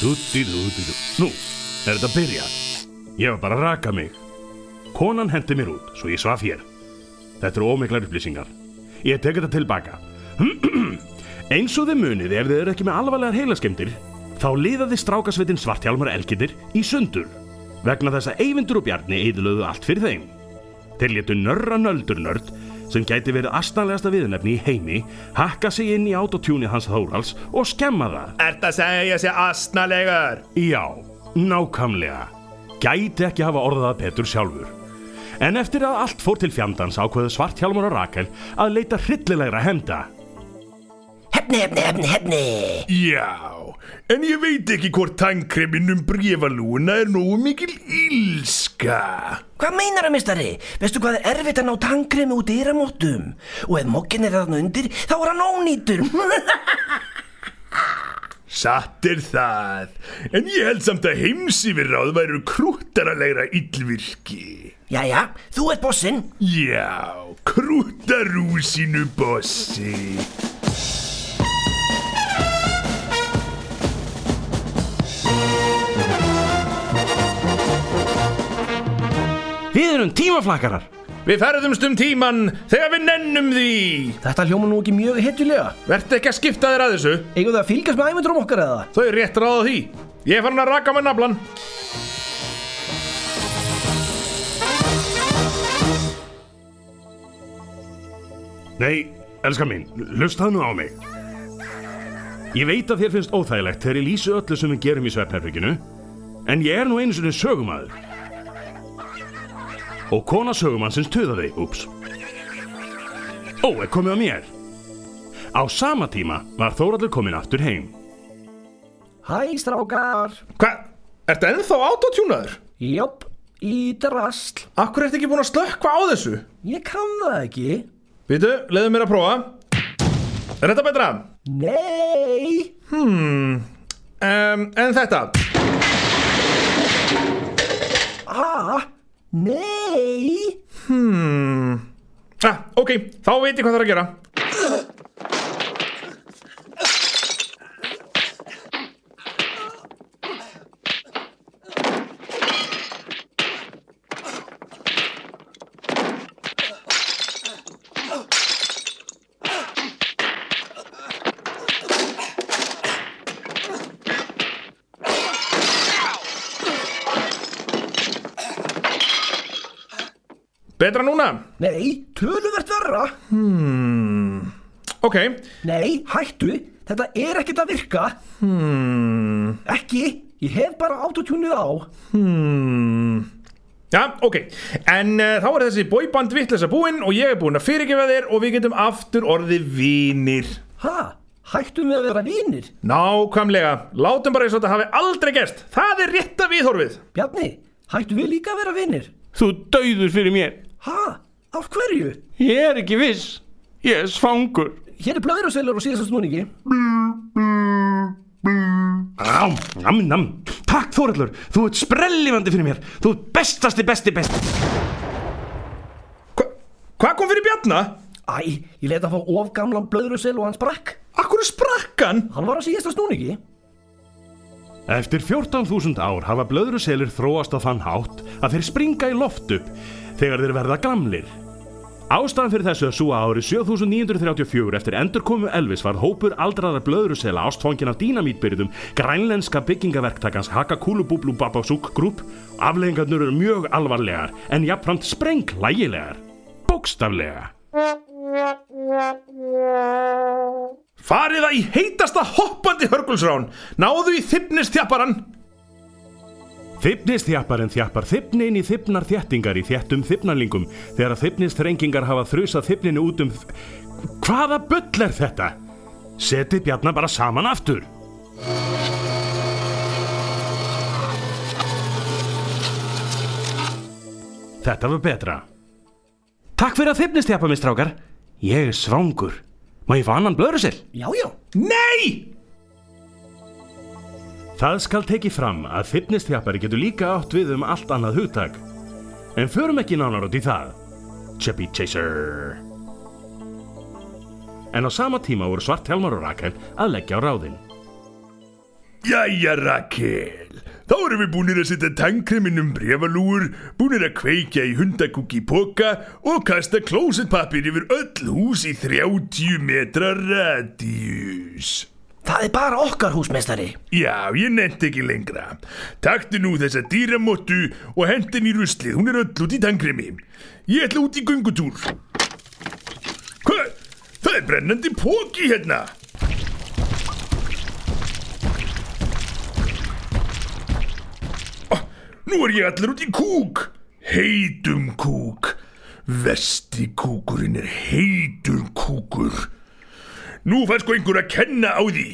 Dútti, dútti, dútti. Nú, er þetta að byrja? Ég var bara að raka mig. Konan hendi mér út, svo ég svaf hér. Þetta eru ómiklar upplýsingar. Ég tek þetta tilbaka. Eins og þið munið ef þið eru ekki með alvarlegar heilaskemdir, þá liðaði strákasveitin Svartjálmar Elgitir í sundur. Vegna þess að Eyvindur og Bjarni eidilöðu allt fyrir þeim. Þeir létu nörra nöldurnörd sem gæti verið astnalegasta viðnefni í heimi, hakka sig inn í autotúnið hans Þórals og skemma það. Ert að segja sér astnalegur? Já, nákvæmlega. Gæti ekki hafa orðað Petur sjálfur. En eftir að allt fór til fjandans ákveðu Svarthjálmur og Rakel að leita hryllilegra henda. Hefni, hefni, hefni, hefni. Já, en ég veit ekki hvort tankreminn um brefalúna er nógu mikil ílska. Hvað meinar það, mistari? Veistu hvað er erfitt að ná tangremi út í ramóttum? Og ef mokkin er þarna undir, þá er hann ónýtur. Satt er það, en ég held samt að heimsífirráð væru krúttaralegra illvirki. Jæja, þú ert bossinn. Já, krúttarúsinu bossi. Við erum tímaflakkarar. Við ferðumst um tíman þegar við nennum því. Þetta hljóma nú ekki mjög hetjulega. Vertu ekki að skipta þér að þessu. Eigum það að fylgjast með ævendurum okkar eða? Þau er rétt ráð á því. Ég farin að raka með naflan. Nei, elskar mín, hlustaðu nú á mig. Ég veit að þér finnst óþægilegt þegar ég lýsi öllu sem við gerum í svefnherbygginu, en ég er nú einu sinni sögumæður. Og kona sögumannsins töðaði, úps. Ó, er komið að mér. Á sama tíma var Þóraldur komin aftur heim. Hæ, strákar. Hvað? Ertu ennþá autotjúnaður? Jopp, í drasl. Akkur ertu ekki búin að slökkva á þessu? Ég kann það ekki. Vitu, leiðu mér að prófa. Er þetta betra? Nei. Um, en þetta? Ah, nei. Ah, ok, þá veit ég hvað það er að gera. Betra núna? Nei, töluvert verra. Ok, Nei, hættu. Þetta er ekkert að virka. Hmm. Ekki. Ég hef bara autotúnið á. já, ok. En uh, þá er þessi bóiband vittlesa búinn og ég er búinn að fyrirgefa þér og við getum aftur orðið vinir. Ha? Hættum við að vera vinir? Nákvæmlega, látum bara eins og þetta hafi aldrei gerst. Það er rétta viðhorfið. Bjarni, hættum við líka að vera vinir? Þú dauður fyrir mér. Ha? Af hverju? Ég er ekki viss. Ég er svangur. Hér er blöður og síðast snúningi. Rám, nam, nam. Takk Þóraldur, þú ert sprellifandi fyrir mér. Þú ert bestasti, besti, besti. Hva, hvað kom fyrir Bjarna? Æ, ég leta að fá of gamlan blöður og hann sprakk. Akkur sprakk hann? Hann var á síðasta snúningi. Eftir 14.000 ár hafa blöðruselir þróast á þann hátt að þeir springa í loft upp þegar þeir verða gamlir. Ástæðan fyrir þessu svo að árið 7934 eftir endurkomu Elvis var hópur aldraðar blöðrusela ástfangin af dínamítbyrðum grænlenska byggingaverktakans Hakakúlubúblú Babasúk grúp. Afleggingarnur eru mjög alvarlegar en jafnframt sprenglægilegar. Bókstaflega. Farið það í heitasta hoppandi hörgulsrán. Náðu í þippnistjapparan. Þyfnistjapparinn þjappar þyfni inn í þyfnar þjættingar í þjættum þyfnarlingum þegar að þyfnistrengingar hafa þrusað þyfninu út um... Hvaða bull er þetta? Setið bjarnar bara saman aftur. Þetta var betra. Takk fyrir að þyfnistjappa mig, strákar. Ég er svangur. Má ég fá annan blöðrusil? Já, já. Nei! Það skal tekið fram að fitness-þjapari getur líka átt við um allt annað hugtak. En förum ekki nánar út í það. Chubby Chaser. En á sama tíma voru Svart Helmar og Rakel að leggja á ráðin. Jæja, Rakel. Þá erum við búinir að setja tankreminn um brefalúur, búinir að kveikja í hundakúk í poka og kasta klósetpapir yfir öll hús í 30 metra radíus. Það er bara okkar húsmeistari. Já, ég nefndi ekki lengra. Taktu nú þessa dýramottu og hendin í ruslið, hún er öll út í tankremi. Ég ætla út í göngutúr. Hvað? Það er brennandi póki hérna. Ah, Nú er ég allir út í kúk. Heitum kúk. Vesti kúkurinn er heitur kúkur. Nú fær sko einhver að kenna á því.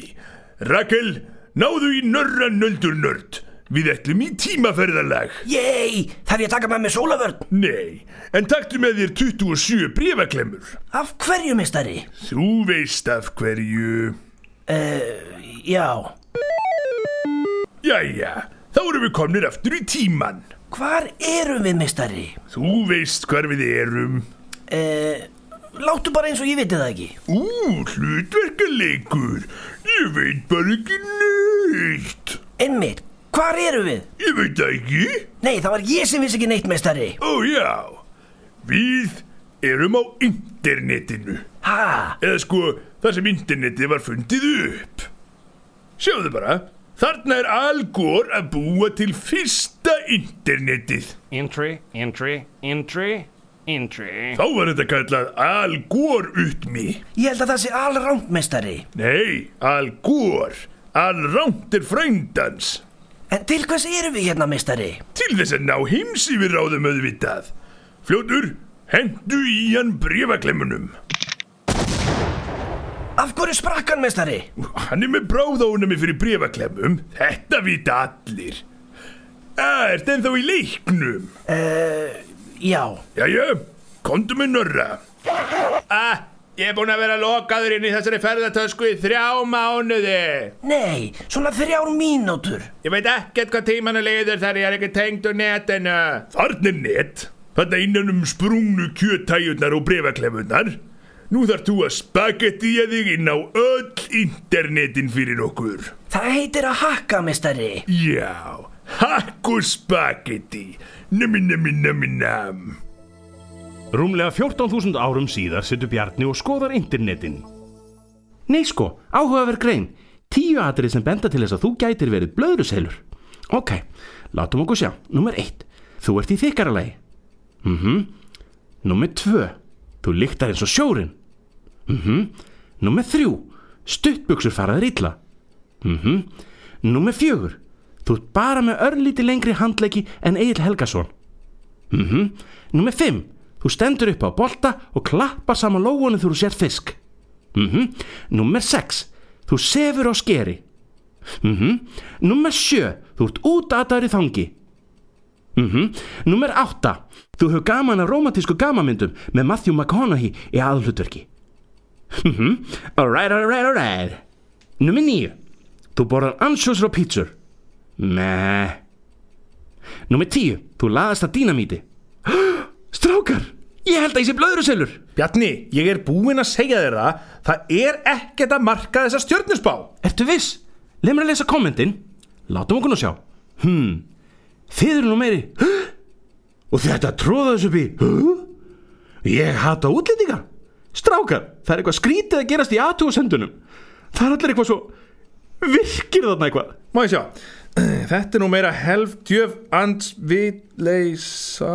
Rakel, náðu í nörra nöldur nörd. Við ætlum í tímaferðalag. Yey, þarf ég að taka með mig sólavörn? Nei, en taktu með þér 27 brefaklemmur. Af hverju, meistari? Þú veist af hverju. Já, Jæja, þá erum við komnir aftur í tíman. hvar erum við, meistari? Þú veist hvar við erum. Uh, láttu bara eins og ég viti það ekki. Ú, hlutverkaleikur. Ég veit bara ekki neitt. Einmitt, hvar erum við? Ég veit það ekki. Nei, það var ég sem vissi ekki neitt, meistari. Ó já, við erum á internetinu. Ha, Eða sko, þar sem internetið var fundið upp. Sjáðu bara, þarna er Al Gore að búa til fyrsta internetið. Entry, entry, entry, entry. Þá var þetta kallað Al Gore utmi. ég held að það sé alránt, meistari. Nei, Al Gore. Al ránt er frændans. En til hvers erum við hérna, meistari? Til þess að ná heims yfir ráðum auðvitað. Fljótur, hendu í hann brefaklemmunum. Af hverju sprakk hann, meistari? Hann er með bráðónami fyrir brefaklemmum. Þetta vita allir. Ah, ert ennþá í leiknum? Já, Jæja, komdu með norra. Ah, ég er búinn að vera lokaður inn í þessari ferðartösku í þrjá mánuði. nei, svona þrjár mínútur. Ég veit ekkert hvað tímanu leiður þar ég er ekki tengd úr netinu. Þarna er net. Þarna innan um sprungnu kjötæjurnar og brefaklemmunar. Nú þarf þú að spagettíja þig inn á öll internetin fyrir okkur. Það heitir að hakka, meistari. Já, hakku spagetti. Nami, nami, nami, nam. Rúmlega 14.000 árum síðar setur Bjarni og skoðar internetin. Nei sko, áhugaverð grein. Tíu atrið sem benda til þess að þú gætir verið blöðruselur. Ok, látum okkur sjá. Númer eitt, þú ert í þykkaralagi. Mhm. Númer tvö, þú lyktar eins og sjórin. Mhm. Númer þrjú, stuttbuksur faraðir illa. Mhm. Númer fjögur, þú ert bara með örlíti lengri handleiki en Egil Helgason. Mhm. Númer fimm, þú stendur upp á bolta og klappar saman lógunum þú sér fisk. Mhm. Númer 6. Þú sefur á skeri. Mhm. Númer 7. Þú ert útataður í þangi. Mhm. Númer 8. Þú hefur gaman af romantísku gamamyndum með Matthew McConaughey í aðhlutverki. Mhm. Alright, alright, alright. Númer 9. Þú borðar ansjósur og pítsur. Meh. Númer 10. Þú laðast að dínamíti. Strákar, ég held að ég sé blöðruselur. Bjarni, ég er búinn að segja þér það Það er ekkert að marka þessa stjörnusbá Ertu viss? Leif mér að lesa kommentin Látum okkur nú sjá Hmm, þið eru nú meiri "Huh? Og þetta tróða þessu upp í huh? Ég hata útlendinga Strákar, það er eitthvað skrítið að gerast í aðtúasendunum Það er allir eitthvað svo Virkir þarna eitthvað Má ég sjá Þetta er nú meira helftjöf ansvitleisa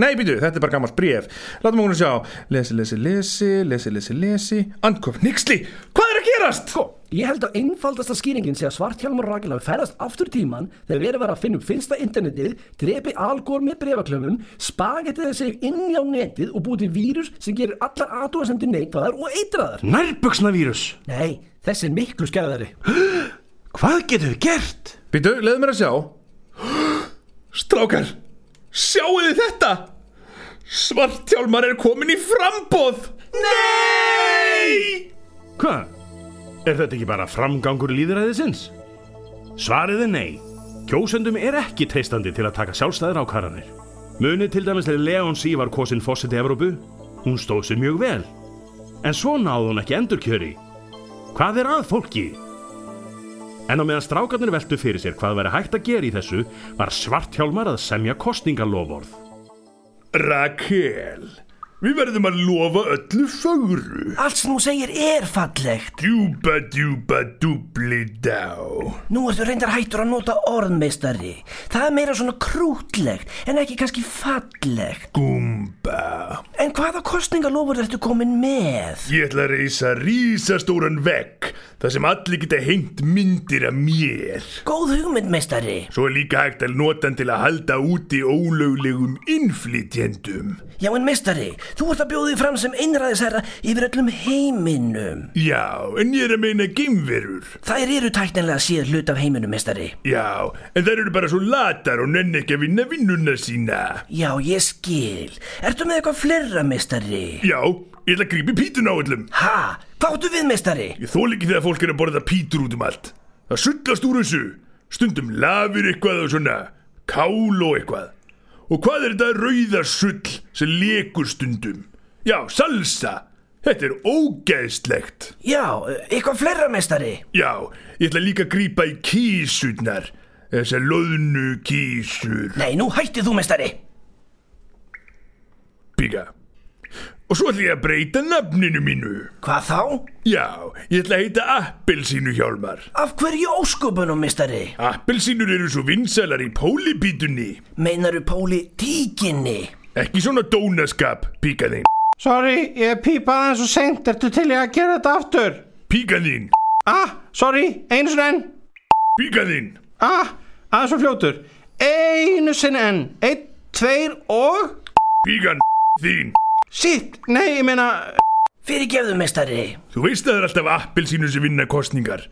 Nei, býtu, þetta er bara gammalt bréf Látum okkur að sjá Lesi, lesi, lesi, lesi, lesi, lesi Andkof, nixli, hvað er að gerast? Sko, ég held að einfaldasta skýringin sé að Svarthjálmur hafi ferðast aftur tíman þegar verið var að finna upp finnsta internetið, drepi algór með brefaklöfum, spagettiði sig inn á netið og búið til vírus sem gerir allar aðtúasendur neikvæðar og eitraðar. Nærbuksna vírus Nei, þessi er miklu skæðari. Hvað getur við gert? Býtu, leiðu mér að sjá Strákar, sjáu þið þetta? Svartjálmar er komin í frambóð Nei! Hvað? Er þetta ekki bara framgangur líðræðisins? Svarið er nei. Kjósendum er ekki treystandi til að taka sjálfstæðir ákvarðanir. Munið til dæmis þegar Leon C. var kosin fósiti Evrópu. Hún stóð sér mjög vel. En svo náði hún ekki endurkjöri. Hvað er að fólki? En á meðan strákarnir veltu fyrir sér hvað væri hægt að gera í þessu var Svarthjálmar að semja kostingalofórð. Rakel, við verðum að lofa öllu fögru. Allt sem þú segir er fallegt. Djúpa, djúpa, dúbli dá. Nú ertu reyndar hættur að nota orðmeistari. Það er meira svona krútlegt en ekki kannski fallegt. Gúmba. En hvaða kostningalofur ertu komin með? Ég ætla að reysa rísastóran vegg þar sem allir geta hengt myndir af mér. Góð hugmynd, meistari. Svo er líka hægt að nota hann til að halda úti ólöglegum innflytjendum. Já, en meistari, þú ert að bjóða þig fram sem einræðisherra yfir öllum heiminum. Já, en ég er að meina geimverur. Þær eru tæknilega séð hlut af heiminum, meistari. Já, en þær eru bara svo latar og nenn ekki að vinna vinnuna sína. Já, ég skil. Ertu með eitthvað fleira, meistari? Já, ég ætla að grípi pítun á öllum. Ha? Hvað áttu við, meistari? Ég þól ekki þegar fólk er að borða pítur út um allt. Það sullast úr þessu. Stundum lafir eitthvað og svona kál og eitthvað. Og hvað er þetta rauða sull sem lekur stundum? Já, salsa. Þetta er ógeðslegt. Já, eitthvað fleira, meistari. Já, ég ætla líka að grípa í kísurnar. Þessar loðnu kísur. Nei, nú hættið þú, meistari. Píka. Og svo ætla ég að breyta nafninu mínu. Hvað þá? Já, ég ætla að heita Appelsínu Hjálmar. Af hverju ósköpunum, meistari? Appelsínur eru svo vinsælar í pólibítunni. Meinaru Póli tíkinni? Ekki svona dónaskap, píka þín. Sorry, ég pípaði eins og seint, ertu til ég að gera þetta aftur? Píka þín. Ah, sorry, einu sinni enn. Píka þín. Ah, aðeins og fljótur. Einu sinni enn. Einn, tveir og... Píkan þín. Sitt, nei, ég meina... Fyrirgefðu, meistari. Þú veist að það er alltaf appelsínu sem vinna kostningar.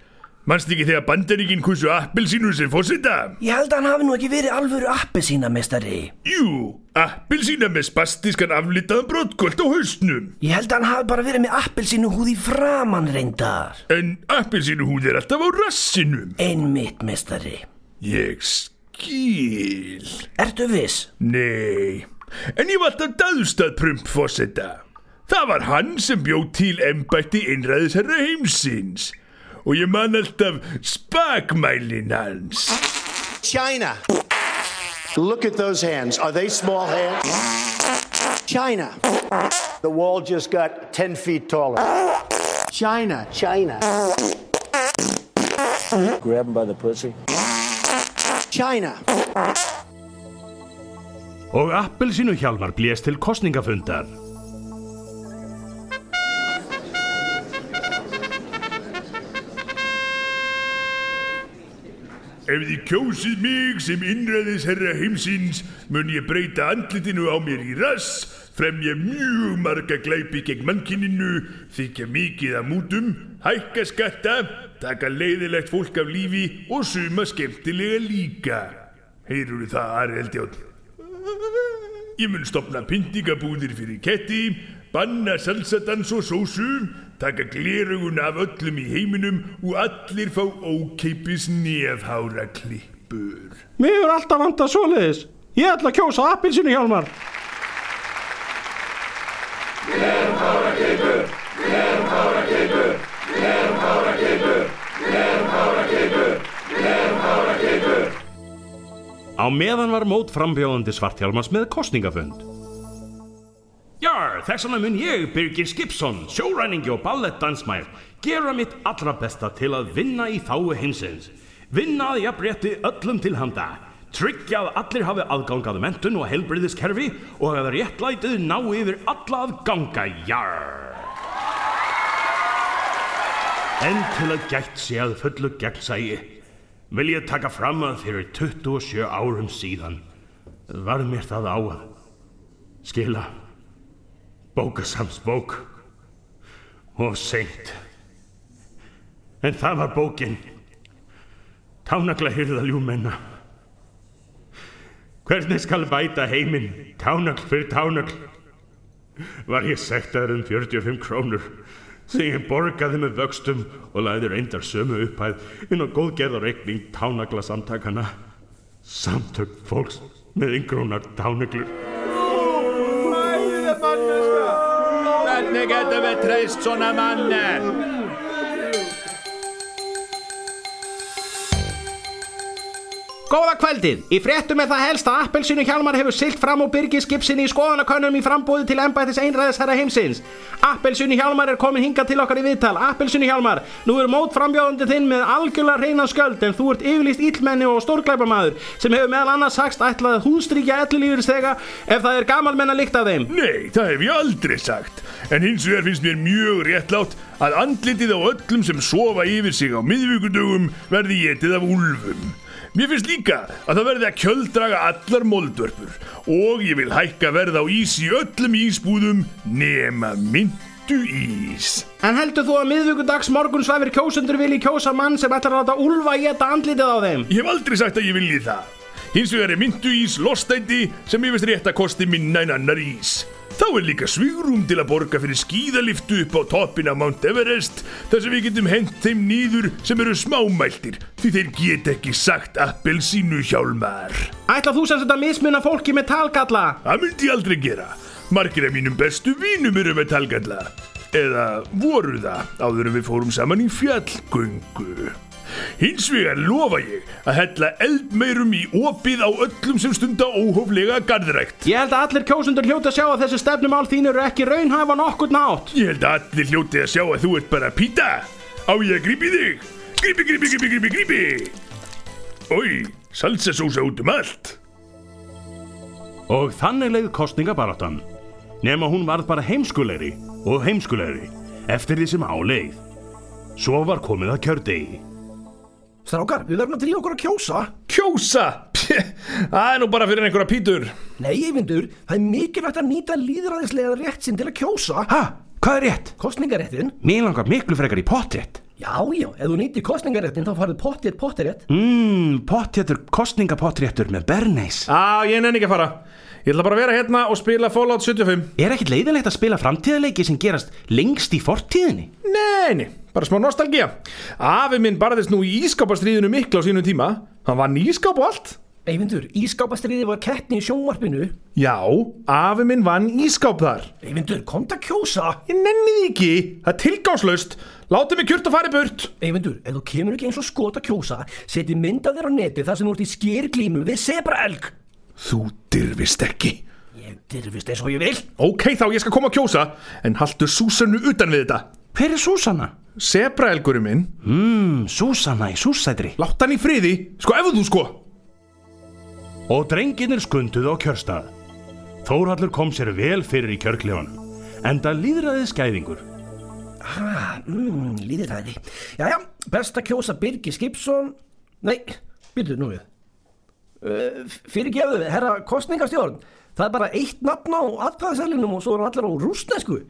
Manst ekki þegar bandaríkinn kursu appelsínu sem fósita? Ég held að hann hafi nú ekki verið alvöru appi sína, meistari. Jú, appelsína með spastískan aflitaðan brottkolt á hausnum. Ég held að hann hafi bara verið með appelsínu húð í framann reyndar. En appelsínuhúð er alltaf á rassinum. Einmitt, meistari. Ég skil. Ertu viss? Nei, en ég var alltaf daðstað prump fósita. Það var hann sem bjóð til embætti innræðisherra heimsins. Og ég man alltaf spakmælin hans. China. Look at those hands. Are they small hands? China. The wall just got 10 feet taller. China. China. Grab him by the pussy. China. Og Appelsínu Hjálmar blés til kostningafundar. Ef þið kjósið mig sem innræðisherra heimsins mun ég breyta andlitinu á mér í rass, fremja mjög marga glæpi gegn mannkininu, þykja mikið af mútum, hækka skatta, taka leiðilegt fólk af lífi og suma skemmtilega líka. Heyrur það, Ari Eldjón? Ég mun stopna pyntingabúðir fyrir ketti, banna salsadans og sósu, taka glerugun af öllum í heiminum og allir fá ókeipis nefhára klippur. Mér hefur alltaf vantað svoleiðis. Ég ætla að kjósa appilsinu hjálmar. Á meðan var mót frambjóðandi Svarthjálmars með kostningafund. Já, þess vegna mun ég, Birgir Skipsson, sjóræningi og ballettdansmær, gera mitt allra besta til að vinna í þáu heimsins. Vinna að jafnrétti öllum til handa. Tryggja að allir hafi aðgangað mentun og helbriðiskerfi og að réttlætið ná yfir alla að ganga, jarr. En til að gætt sé að fullu gegnsægi vil ég taka fram að fyrir 27 árum síðan var mér það á að skila bókasamsbók og seint. En það var bókin Tánagla hyrða ljúmenna. Hvernig skal bæta heiminn tánagl fyrir tánagl? Var ég sektaður um 45 krónur sem ég borgaði með vöxtum og lagði reyndar sömu upphæð inn á góðgerðarreikning tánagla samtakana. Samtök fólks með yngrónar tánaglur. Hvernig getum við treyst svona manni? Góða kvöldið! Í fréttum er það helst að Appelsinu Hjalmar hefur silt fram og byrgið skipsinni í skoðanakönnum í frambúði til embættis einræðisherra heimsins. Appelsinu Hjalmar er komin hingað til okkar í viðtal. Appelsinu Hjalmar, nú er mót frambjóðandi þinn með algjörlega reyna skjöld en þú ert yfirlýst illmenni og stórglæpamaður sem hefur meðal annars sagst ætlað að húnstrykja ellilífuristega ef það er gamalmenn að líkta þeim. Nei, það hef ég aldrei sagt En hins vegar finnst mér mjög réttlátt að andlitið á öllum sem sofa yfir sig á miðvíkudögum verði getið af úlfum Mér finnst líka að það verði að kjöldraga allar moldvörpur og ég vil hækka verð á ís í öllum ísbúðum nema myndu ís En heldur þú að miðvíkudags morgun svæfir kjósundur vilji kjósa mann sem ætlar að láta úlfa geta andlitið á þeim? Ég hef aldrei sagt að ég vilji það. Hins vegar er myndu ís lostæti sem ég veist rétt að kosti minna en annar ís. Þá er líka svigrum til að borga fyrir skíðaliftu upp á toppin af Mount Everest þar sem við getum hent þeim nýður sem eru smámæltir því þeir get ekki sagt appelsínu hjálmar. Ætlar þú sem þetta mismunna fólki með talgalla? Það myndi ég aldrei gera. Margir af mínum bestu vínum eru með talgalla. Eða voru það áður en við fórum saman í fjallgöngu. Hins vegar lofa ég að hella eldmeirum í opið á öllum sem stunda óhóflega garðrækt. Ég held að allir kjósundur hljóta að sjá að þessi stefnumál þín eru ekki raunhæfa nokkur nátt. Ég held að allir hljóti að sjá að þú ert bara píta. Á ég að grípi þig? Grípi, grípi, grípi, grípi, grípi. Ói, salsasósa út um allt. Og þannig leið kostningabaráttan. Nema hún varð bara heimskulegri og heimskulegri eftir því sem á leið. Svo var komið að kjördegi. Strákar, við verðum að drífa okkur að kjósa Kjósa! Það er nú bara fyrir einhverja pítur. Nei, Eyvindur, það er mikilvægt að nýta líðræðislega rétt sinn til að kjósa Ha? Hvað er rétt? Kostningaréttin Mér langar miklu frekar í pottrétt. Já, já, ef þú nýttir kostningaréttin þá farið pottið pottirétt Mmm, pottréttur, kostningapottréttur með berneis. Á, ég nenni ekki að fara. Ég ætla bara að vera hérna og spila Fallout 75. Er ekkit leiðilegt að spila framtíðarleiki sem gerast lengst í fortíðinni? Nei, nei, bara smá nostalgía. Afi minn barðist nú í ískapastriðinu miklu á sínum tíma. Hann vann ískap og allt. Eyvindur, ískápastriði var keppni í sjónvarpinu Já, afi minn vann ískap þar. Eyvindur, komd að kjósa Ég nenni því ekki. Það er tilgangslaust. Láttu mig kjört að fara í burt. Eyvindur, ef þú kemur ekki eins og skot að kjósa Seti mynd af þér á neti þar sem þú ert í skýrglímu við sebraelg Þú dyrfist ekki. Ég dyrfist eins og ég vil Ok, þá ég skal koma að kjósa, en haltu Súsanu utan við þetta. Hver er Súsanna? Sebraelgurinn minn, Mmm, Súsanna í Súsætri. látt hann í friði. Sko, ef þú sko. Og drengirnir skunduðu á kjörstað. Þórhallur kom sér vel fyrir í kjörklefanum. Enda líðræðið skæðingur. ah, mm, Líðir það ekki Jæja, best að kjósa Birgir Skipsson Nei, byrju nú við uh, Fyrirgefðu, herra kostningastjórn Það er bara eitt nafn á atkvæðaselinum og svo er hann allir á rústnesku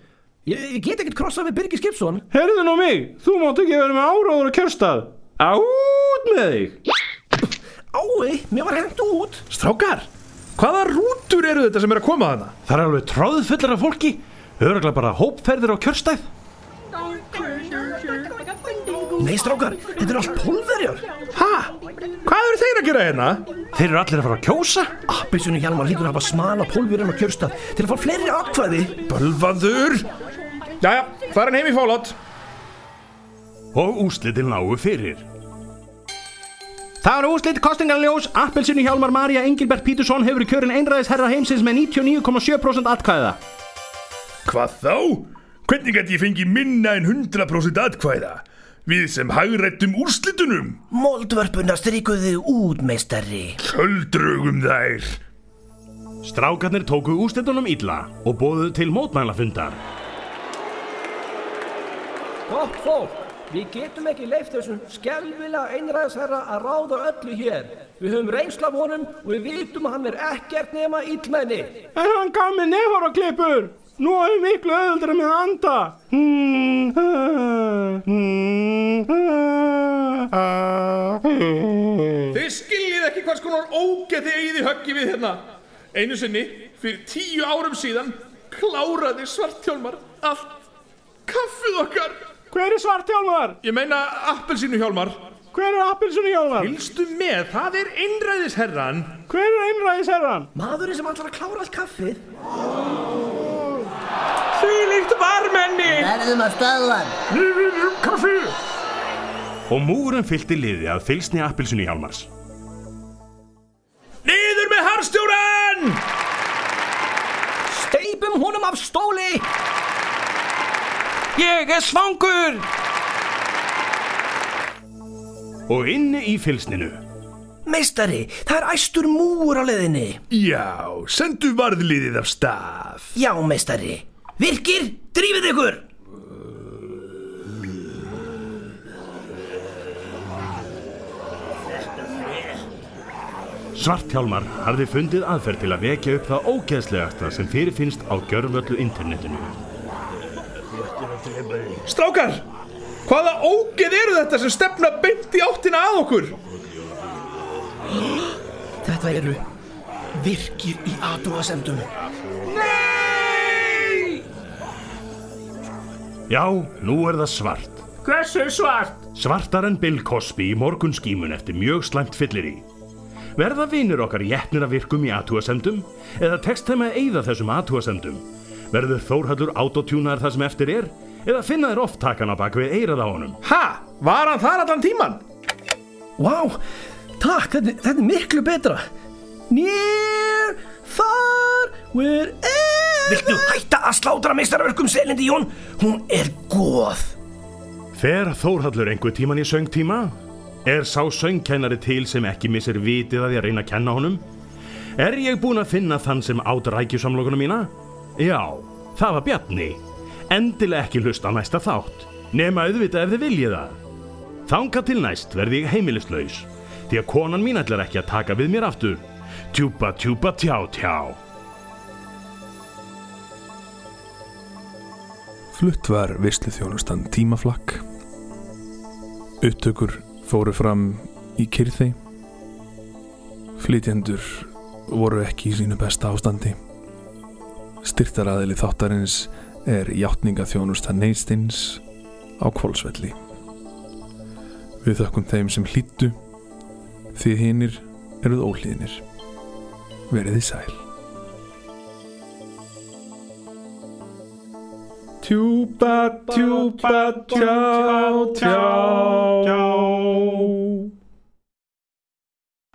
Ég, ég get ekkert krossað við Birgir Skipsson Herðu nú mig, þú mátt ekki vera með áráður á kjörstað. Át með þig. Ái, mér var hengt út Strákar, hvaða rútur eru þetta sem er að koma þarna? Það er alveg tróðfullar af fólki. Öruglega bara hópferðir á kjörstæð. Nei, strákar, þetta er allt pólverjar Ha? Hvað eru þeir að gera hérna? Þeir eru allir að fara að kjósa. Appelsunni Hjalmar lítur að hafa smala pólverjan á kjörstað til að fá fleiri atkvæði Bölvaður Jæja, farin heim í Fallout Og úslitin lágu fyrir. Það eru úrslit kostningarljós. Appelsinu Hjálmar María Engilbert Pítursson hefur í kjörin einræðisherra heimsins með 99,7% atkvæða. Hvað þá? Hvernig gæti ég fengið minna en 100% atkvæða? Við sem hagrættum úrslitunum? Moldvörpuna stríkuðu út, meistari. Köldrögum þær. Strákarnir tóku úrslitunum illa og bóðuðu til mótmælafundar. Gott fólk, við getum ekki leift þessum skelvilega einræðisherra að ráða öllu hér. Við höfum reynsla af honum og við vitum að hann er ekkert nema illmenni. En hann gaf mér nefara klippur. Nú er miklu öðuldra með að anda. Þið skiljið ekki hvers konar ógeð þið eigið í höggi við hérna Einu sinni, fyrir tíu árum síðan Kláraði svartjálmar allt kaffið okkar Hver er svart hjálmar? Ég meina appelsínu hjálmar Hver er appelsinu hjálmar? Hilstu með, það er einræðisherran Hver er einræðisherran? Maðurinn sem ætlar að klára allt kaffið. Þvílíkt varmenni! Verðum að stöðvan. Og múrin fylgti liði að fylsni appilsinu Hjálmars. Barstjóran! Steipum honum af stóli Ég er svangur! Og inni í fylsninu Meistari, það er æstur múur á leiðinni. Já, sendu varðliðið af stað. Já, meistari. Virkir, drífið ykkur! Svarthjálmar hafði fundið aðferð til að vekja upp það ógeðslegasta sem fyrirfinnst á gjörvöldu internetinu. Strákar, hvaða ógeð eru þetta sem stefna beint í áttina að okkur? Þetta eru virkir í aðdóðasendum Já, nú er það svart. Hversu svart? Svartar en Bill Cosby í morgunskímun eftir mjög slæmt fyllir í. Verða vinir okkar jætnir að virkum í aðtúasendum eða tekst þeim að eyða þessum aðtúasendum? Verður Þórhallur autotjúnaður það sem eftir er? Eða finna þér oft takana bak við eirað á honum? Ha, var hann þar allan tíman? Vá, takk, þetta, þetta er miklu betra Near, far, wherever Viltu hætta að slátra meistarverkum Selindi Jón? Hún er góð. Fer Þórhallur einhver tíman í söngtíma? Er sá söngkennari til sem ekki missir vitið að ég reyna að kenna honum? Er ég búinn að finna þann sem át rækjusamlokunum mína? Já, það var Bjarni. Endilega ekki hlusta næsta þátt, nema auðvitað ef þið viljið það. Þanga til næst verði ég heimilislaus, því að konan mín ætlar ekki að taka við mér aftur. Tjúpa, tjúpa, tjá, tjá. Flutt var veisluþjónustan tímaflakk. Upptökur fóru fram í kyrþei. Flytjendur voru ekki í sínu besta ástandi. Styrtaraðili þáttarins er játningaþjónusta neistins á kvolsvelli. Við þökkum þeim sem hlýttu því hinnir eruð ólíðinir. Verið þið sæl. Tjúpa, tjúpa, tjá, tjá.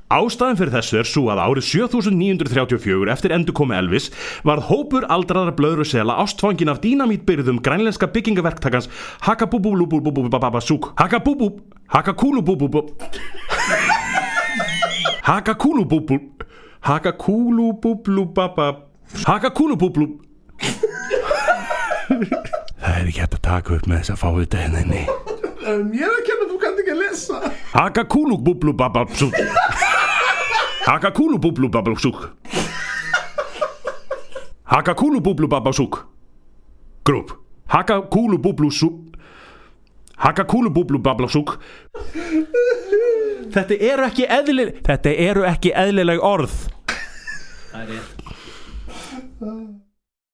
Ástæðan fyrir þessu er svo að árið 7934 eftir endurkomi Elvis varð hópur aldraðra blöðrusela ástfangin af dínamítbyrðum grænlenska byggingaverktakans Hakabúbúlúbúbúbúbabasúk er ekki hægt að taka upp með þess að fá þetta henni Mér er að kenna, þú kannt ekki að lesa. Hakakúlúbúblúbabasúk Hakakúlúbúblúbabasúk Hakakúlúbúblúbabasúk Grúp. Hakakúlúbúblúsúk Hakakúlúbúblúbabasúk Þetta eru ekki eðlileg Þetta eru ekki eðlileg orð. Það er rétt